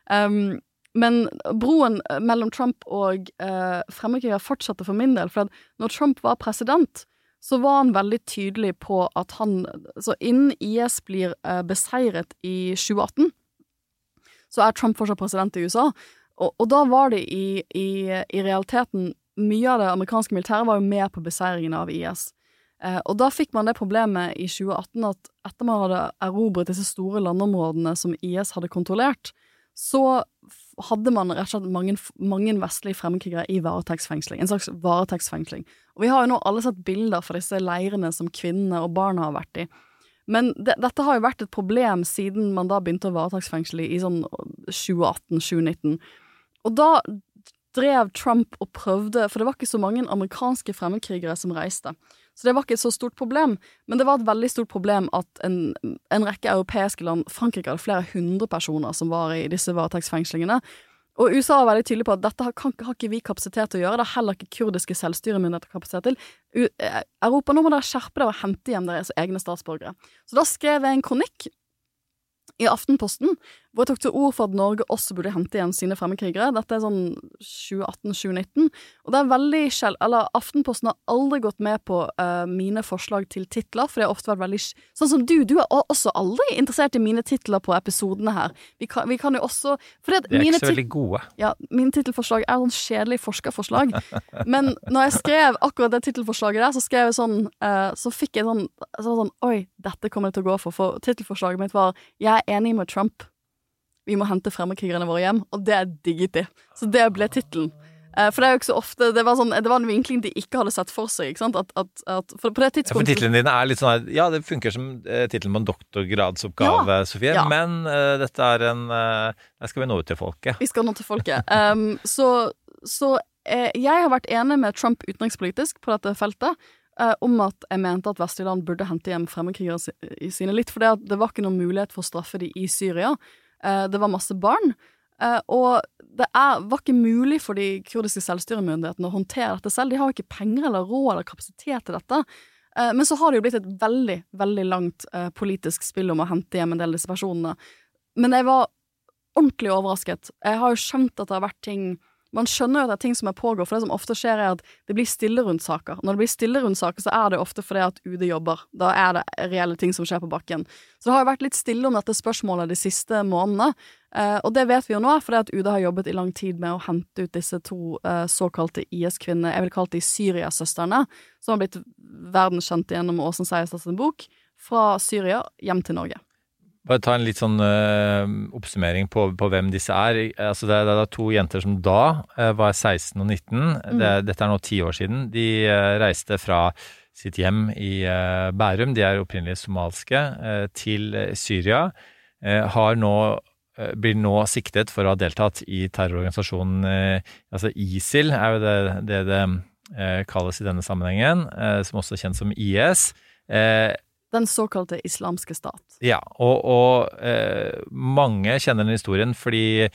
E: Um, men broen mellom Trump og eh, fremmedkrigere fortsatte for min del, for når Trump var president, så var han veldig tydelig på at han Så innen IS blir eh, beseiret i 2018, så er Trump fortsatt president i USA. Og, og da var det i, i, i, realiteten Mye av det amerikanske militæret var jo med på beseiringen av IS. Eh, og da fikk man det problemet i 2018 at etter man hadde erobret disse store landområdene som IS hadde kontrollert, så hadde man rett og slett mange, mange vestlige fremmedkrigere i varetektsfengsling. En slags varetektsfengsling. Og vi har jo nå alle sett bilder fra disse leirene som kvinnene og barna har vært i. Men det, dette har jo vært et problem siden man da begynte å varetektsfengsle i sånn 2018-2019. Og da drev Trump og prøvde, for det var ikke så mange amerikanske fremmedkrigere som reiste. Så det var ikke et så stort problem, men det var et veldig stort problem at en, en rekke europeiske land Frankrike hadde flere hundre personer som var i disse varetektsfengslingene. Og USA var veldig tydelig på at dette har, kan, har ikke vi kapasitet til å gjøre. Det har heller ikke kurdiske selvstyremyndigheter kapasitet til. U eh, Europa, nå må dere skjerpe dere og hente hjem deres egne statsborgere. Så da skrev jeg en kronikk i Aftenposten, hvor jeg tok til ord for at Norge også burde hente igjen sine fremmedkrigere. Dette er sånn 2018-2019. Og det er veldig sjel... Eller Aftenposten har aldri gått med på uh, mine forslag til titler, for det har ofte vært veldig Sånn som du, du er også aldri interessert i mine titler på episodene her. Vi kan, vi kan jo også
D: De er ikke så veldig gode.
E: Ja, mine tittelforslag er sånn kjedelig forskerforslag. Men når jeg skrev akkurat det tittelforslaget der, så skrev jeg sånn uh, Så fikk jeg sånn, så sånn Oi, dette kommer jeg til å gå for. For tittelforslaget mitt var Jeg er enig med Trump vi må hente fremmedkrigerne våre hjem, og det digget de. Så det ble tittelen. Eh, for det er jo ikke så ofte Det var, sånn, det var en vinkling de ikke hadde sett for seg. At, at, at for på det tidspunktet
D: ja, For titlene dine er litt sånn Ja, det funker som uh, tittelen på en doktorgradsoppgave, ja, Sofie, ja. men uh, dette er en uh, Der skal vi nå ut til folket.
E: Vi skal nå til folket. Um, så, så jeg har vært enig med Trump utenrikspolitisk på dette feltet. om at jeg mente at vestlige land burde hente hjem fremmedkrigere sine litt. For det, det var ikke noen mulighet for å straffe de i Syria. Eh, det var masse barn. Uh, og det er, var ikke mulig for de kurdiske selvstyremyndighetene å håndtere dette selv. De har ikke penger eller råd eller kapasitet til dette. Uh, men så har det jo blitt et veldig, veldig langt politisk spill om å hente hjem en del av disse personene. Men jeg var ordentlig overrasket. Jeg har jo skjønt at det har vært ting man skjønner jo at det er ting som er pågår, for det som ofte skjer, er at det blir stille rundt saker. Når det blir stille rundt saker, så er det ofte fordi at UD jobber. Da er det reelle ting som skjer på bakken. Så det har jo vært litt stille om dette spørsmålet de siste månedene. Eh, og det vet vi jo nå, fordi at UD har jobbet i lang tid med å hente ut disse to eh, såkalte IS-kvinnene, jeg vil kalle de Syriasøstrene, som har blitt verdenskjente gjennom Åsen Seierstads bok, fra Syria hjem til Norge.
D: Bare ta en litt sånn uh, oppsummering på, på, hvem disse er. Altså det, er, det er to jenter som da uh, var 16 og 19. Mm. Det, dette er nå ti år siden. De uh, reiste fra sitt hjem i Bærum, de er opprinnelig somalske, til Syria. har nå blir nå siktet for å ha deltatt i terrororganisasjonen altså ISIL, er jo det det, det kalles i denne sammenhengen, som også er kjent som IS.
E: Den såkalte islamske stat.
D: Ja, og, og eh, mange kjenner den historien fordi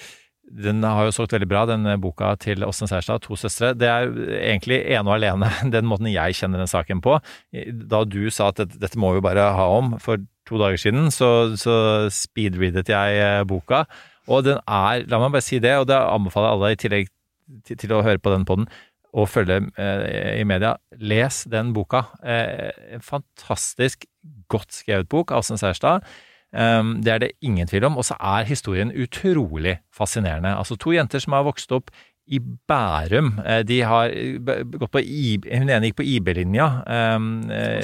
D: den har jo solgt veldig bra, den boka til Åsne Seierstad, 'To søstre'. Det er egentlig ene og alene den måten jeg kjenner den saken på. Da du sa at dette, dette må vi bare ha om for to dager siden, så, så speedreadet jeg eh, boka. Og den er, la meg bare si det, og det anbefaler alle i tillegg til, til å høre på den poden, å følge eh, i media, les den boka. Eh, en fantastisk godt skrevet bok av Åsne Seierstad. Um, det er det ingen tvil om. Og så er historien utrolig fascinerende. Altså to jenter som har vokst opp i Bærum. Eh, de har gått på I, Hun ene gikk på IB-linja. Um,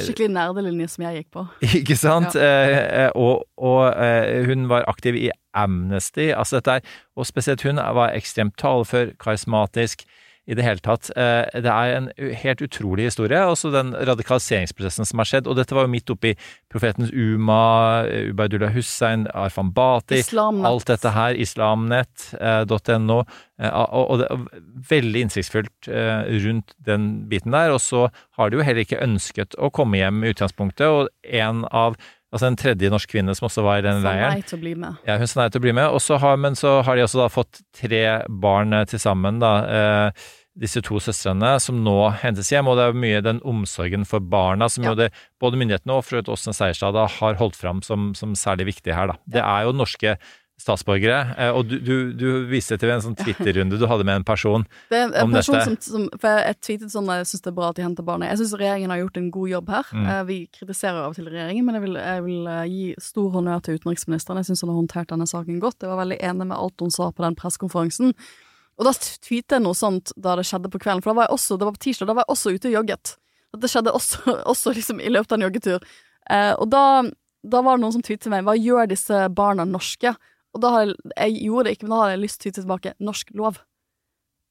E: Skikkelig nerdelinje som jeg gikk på.
D: Ikke sant? Ja. og, og hun var aktiv i Amnesty. Altså dette er, og spesielt hun var ekstremt talefør, karismatisk i det hele tatt. Eh, Det er en helt utrolig historie, også den radikaliseringsprosessen som har skjedd. Og dette var jo midt oppi profetens Uma, eh, Ubaydullah Hussein, Arfan Bati,
E: Islamnet.
D: alt dette her, islamnett.no, eh, og, det er veldig innsiktsfullt rundt den biten der. Og så har de jo heller ikke ønsket å komme hjem i utgangspunktet, og en av Altså en tredje norsk kvinne som også var i den
E: Sa
D: leiren.
E: nei til å bli med.
D: Ja, hun sa nei til å bli med. Så har, men så har de også da fått tre barn eh, til sammen, da. Eh, disse to søstrene som nå hentes hjem, og det er mye den omsorgen for barna som
E: Ja.
D: jo det, både myndighetene og for Åsne Seierstad har holdt fram som, som særlig viktig her, da. Det er jo norske statsborgere, eh, og du, du, du viste til en sånn Twitter-runde du hadde med en person
E: Det er en
D: om
E: person
D: dette.
E: som, som For jeg, tweetet sånn jeg syns det er bra at de henter barnet. Jeg syns regjeringen har gjort en god jobb her.
D: Mm.
E: Eh, vi kritiserer av og til regjeringen, men jeg vil, jeg vil eh, gi stor honnør til utenriksministeren. Jeg syns hun har håndtert denne saken godt. Jeg var veldig enig med alt hun sa på den pressekonferansen. Og da tweetet jeg noe sånt da det skjedde på kvelden, for da var jeg også, det var på tirsdag, da var jeg også ute og jogget. Det skjedde også, også liksom i løpet av en joggetur. Eh, og da, da var det noen som tweetet meg hva gjør disse barna norske? Og da har jeg, jeg gjorde det ikke, men da hadde jeg lyst til å ty tilbake norsk lov.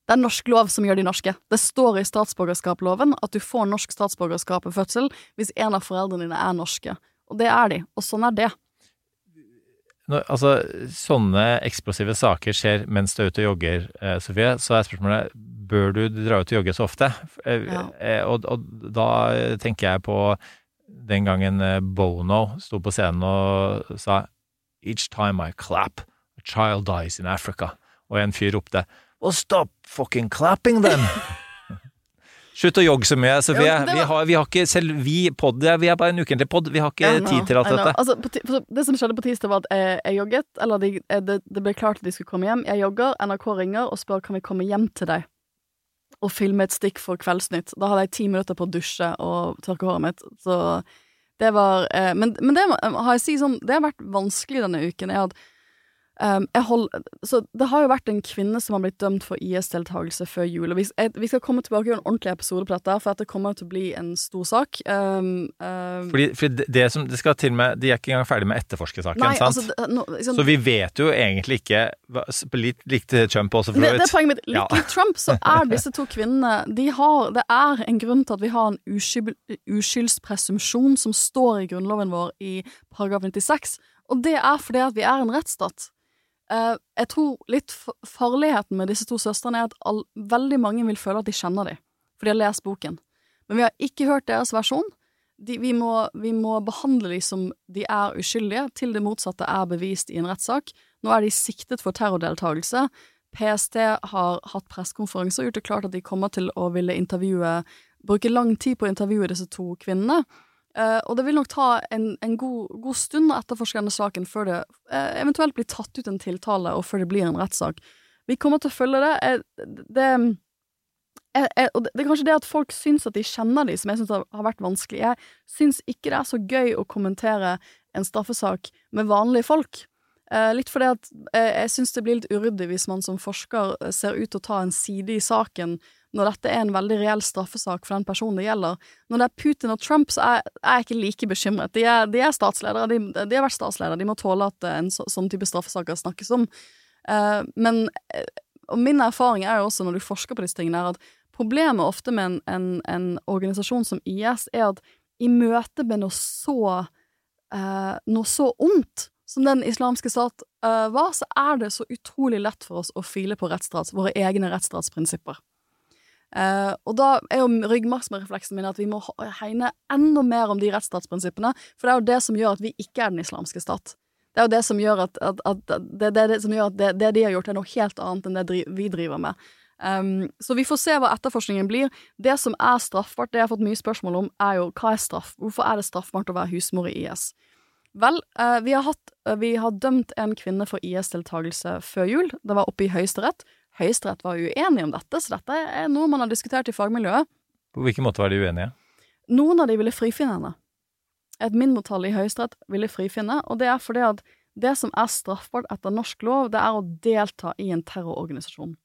E: Det er norsk lov som gjør de norske. Det står i statsborgerskapsloven at du får norsk statsborgerskap ved fødsel hvis en av foreldrene dine er norske. Og det er de, og sånn er det.
D: Når, altså, sånne eksplosive saker skjer mens du er ute og jogger, eh, Sofie, så er spørsmålet bør du dra ut og jogge så ofte? Eh,
E: Ja.
D: eh, og, og da tenker jeg på den gangen eh, Bono sto på scenen og sa Each time I clap, a child dies in Africa. Og en fyr ropte Well, stop fucking clapping then! Slutt å jogge så mye, Sofie.
E: Ja, var-
D: Vi, har, vi har ikke selv vi podd, vi er bare en ukentlig podd. Vi har ikke
E: know,
D: tid til alt dette.
E: Altså, det som skjedde på tirsdag, var at jeg, jeg jogget, eller de, eh, det, det ble klart at de skulle komme hjem. Jeg jogger, NRK ringer og spør kan vi komme hjem til deg og filme et stikk for Kveldsnytt. Da hadde jeg ti minutter på å dusje og tørke håret mitt, så det var eh, Men, men det må- har jeg si sånn, det har vært vanskelig denne uken, er at Um, hold, så det har jo vært en kvinne som har blitt dømt for IS-deltakelse før jul. Og vi, jeg, vi skal komme tilbake og gjøre en ordentlig episode på dette, for dette kommer til å bli en stor sak. Um, um,
D: Fordi, fordi det- det som det skal til med De er ikke engang ferdig med å etterforske saken,
E: Nei,
D: sant?
E: altså, det- no, liksom-
D: så vi vet jo egentlig ikke Litt likt Trump også, for så
E: det er poenget mitt. Litt
D: Ja.
E: likt Trump, så er disse to kvinnene de har, Det er en grunn til at vi har en uskyld, uskyldspresumpsjon som står i grunnloven vår i paragraf 96, og det er fordi at vi er en rettsstat. Uh, jeg tror litt farligheten med disse to søstrene er at all, veldig mange vil føle at de kjenner dem, for de har lest boken. Men vi har ikke hørt deres versjon. De, vi, må, vi må behandle dem som de er uskyldige, til det motsatte er bevist i en rettssak. Nå er de siktet for terrordeltakelse. PST har hatt pressekonferanse og gjort det klart at de kommer til å ville intervjue Bruke lang tid på å intervjue disse to kvinnene. Eh, og det vil nok ta en, en god, god stund å etterforske denne saken før det uh, eventuelt blir tatt ut en tiltale, og før det blir en rettssak. Vi kommer til å følge det. Jeg, det, jeg, jeg, og det, det er kanskje det at folk syns at de kjenner de, som jeg syns har, vært vanskelig. Jeg syns ikke det er så gøy å kommentere en straffesak med vanlige folk. Uh, litt fordi at eh, jeg syns det blir litt uryddig hvis man som forsker eh, ser ut til å ta en side i saken når dette er en veldig reell straffesak for den personen det gjelder. Når det er Putin og Trump, så er, er jeg ikke like bekymret. De er, de er statsledere, de, de har vært statsledere, de må tåle at eh, en så, sånn type straffesaker snakkes om. Uh, men eh, min erfaring er jo også når du forsker på disse tingene, er at problemet ofte med en, en, en organisasjon som IS er at i møte med noe så uh, noe så ondt som den islamske stat uh, var, så er det så utrolig lett for oss å file på våre egne rettsstatsprinsipper. Eh, og da er jo ryggmargsrefleksen min at vi må hegne enda mer om de rettsstatsprinsippene, for det er jo det som gjør at vi ikke er den islamske stat. Det er jo det som gjør at, at, at det, det, det som gjør at det de har gjort, er noe helt annet enn det vi driver med. Um, så vi får se hva etterforskningen blir. Det som er straffbart, det jeg har fått mye spørsmål om, er jo hva er straff? Hvorfor er det straffbart å være husmor i IS? Vel, uh, vi, har hatt, uh, vi har dømt en kvinne for IS-deltakelse før jul. Det var oppe i Høyesterett. Høyesterett var uenige om dette, så dette er noe man har diskutert i fagmiljøet.
D: På hvilken måte var de uenige?
E: Noen av de ville frifinne henne. Et mindretall i Høyesterett ville frifinne, og det er fordi at det som er straffbart etter norsk lov, det er å delta i en terrororganisasjon.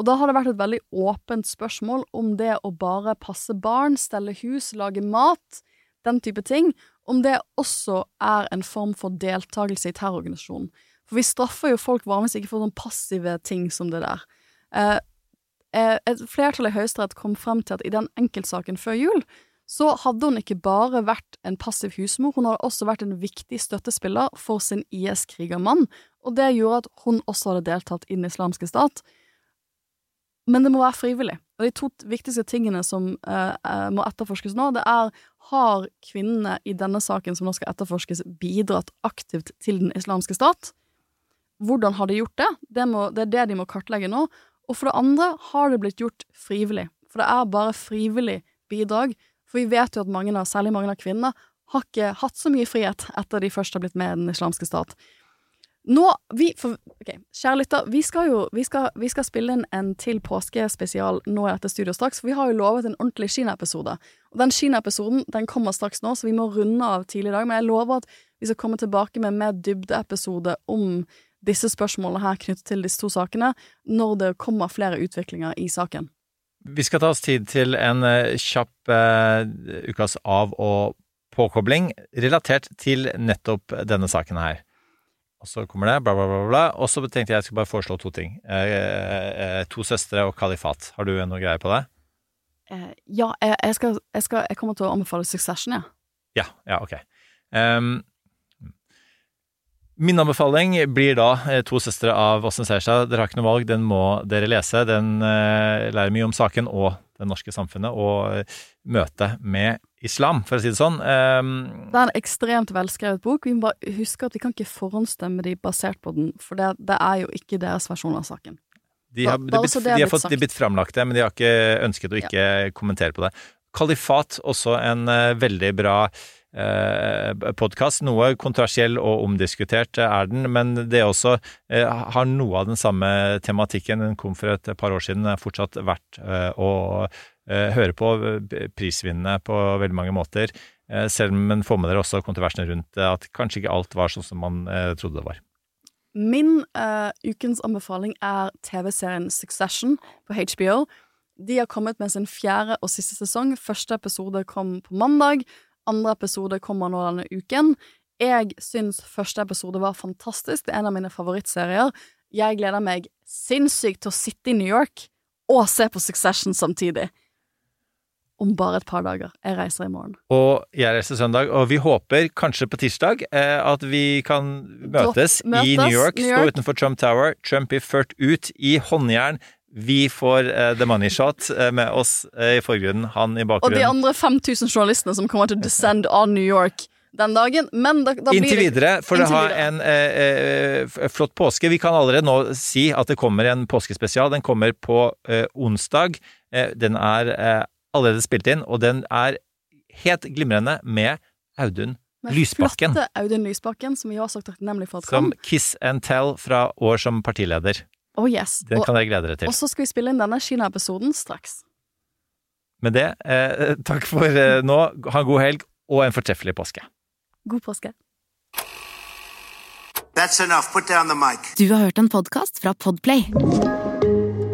E: Og da har det vært et veldig åpent spørsmål om det å bare passe barn, stelle hus, lage mat, den type ting, om det også er en form for deltakelse i terrororganisasjonen. For vi straffer jo folk varmest ikke for sånne passive ting som det der. Eh, eh, et flertall i Høyesterett kom frem til at i den enkeltsaken før jul, så hadde hun ikke bare vært en passiv husmor, hun hadde også vært en viktig støttespiller for sin IS-krigermann, og det gjorde at hun også hadde deltatt i Den islamske stat. Men det må være frivillig. Og de to viktigste tingene som eh, må etterforskes nå, det er har kvinnene i denne saken som nå skal etterforskes, bidratt aktivt til Den islamske stat? Hvordan har de gjort det? Det, må, det er det de må kartlegge nå. Og for det andre, har det blitt gjort frivillig? For det er bare frivillig bidrag. For vi vet jo at mange av, særlig mange av kvinnene, har ikke hatt så mye frihet etter de først har blitt med i Den islamske stat. Nå, vi, for, okay, Kjære lytter, vi skal jo vi skal, vi skal spille inn en til påskespesial nå i dette studioet straks, for vi har jo lovet en ordentlig Kina-episode. Og Den Kina-episoden den kommer straks nå, så vi må runde av tidlig i dag. Men jeg lover at vi skal komme tilbake med en mer dybdeepisode om disse spørsmålene her knyttet til disse to sakene, når det kommer flere utviklinger i saken.
D: Vi skal ta oss tid til en eh, kjapp uh, ukas av- og påkobling relatert til nettopp denne saken her. Og så kommer det bla, bla, bla, bla. Og så tenkte jeg jeg skulle bare foreslå to ting. Eh, eh, to søstre og kalifat. Har du noe greier på det?
E: Eh, ja, jeg, jeg, skal, jeg, skal, jeg kommer til å anbefale Succession, ja.
D: Ja, ja, ok. Ehm, min anbefaling blir da eh, To søstre av Åsne Seierstad. Dere har ikke noe valg, den må dere lese. Den uh, lærer mye om saken og det norske samfunnet og uh, møtet med islam, for å si det sånn. Um,
E: Det er en ekstremt velskrevet bok. Vi må bare huske at vi kan ikke forhåndsstemme de basert på den, for det, det er jo ikke deres versjon av saken.
D: De har,
E: Bare
D: de blitt,
E: det
D: de har fått, de blitt framlagte, men de har ikke ønsket å ikke kommentere på det. Kalifat, også en uh, veldig bra uh, podkast. Noe kontroversiell og omdiskutert eh, er den, men det også eh, har noe av den samme tematikken. Den kom for et par år siden. Den er fortsatt verdt eh, å eh, høre på. eh, Prisvinnende på veldig mange måter. Eh, selv om man får med dere også kontroversene rundt eh, at kanskje ikke alt var sånn som man eh, trodde det var.
E: Min uh, ukens anbefaling er TV-serien Succession på HBO. De har kommet med sin fjerde og siste sesong. Første episode kom på mandag. Andre episode kommer nå denne uken. Jeg syns første episode var fantastisk. Det er en av mine favorittserier. Jeg gleder meg sinnssykt til å sitte i New York og se på Succession samtidig. Om bare et par dager. Jeg reiser i morgen.
D: Og jeg reiser søndag, og vi håper kanskje på tirsdag eh, at vi kan møtes,
E: møtes,
D: i New York,
E: New
D: stå utenfor Trump Tower. Trump blir ført ut i håndjern. Vi får uh, The Money Shot uh, med oss uh, i forgrunnen, han i bakgrunnen.
E: Og de andre 5000 journalistene som kommer til å descend on New York den dagen. Men da, da blir
D: Inntil videre, for det
E: ha
D: en flott påske. Vi kan allerede nå si at det kommer en påskespesial. Den kommer på onsdag. Den er allerede spilt inn, og den er helt glimrende med Audun
E: Med
D: Lysbakken.
E: flotte Audun Lysbakken, som vi har så takknemlig for at
D: Som
E: kom.
D: Kiss and Tell fra år som partileder.
E: Oh yes.
D: Den
E: Og,
D: kan dere glede dere til.
E: og så skal vi spille inn denne Kina-episoden straks.
D: Med det, eh, takk for eh, nå. Ha en god helg og en fortreffelig påske.
E: God påske.
B: That's enough. Put down the mic.
H: Du har hørt en podkast fra Podplay.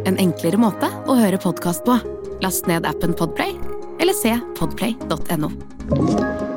H: En enklere måte å høre podkast på. Last ned appen Podplay, eller se podplay.no.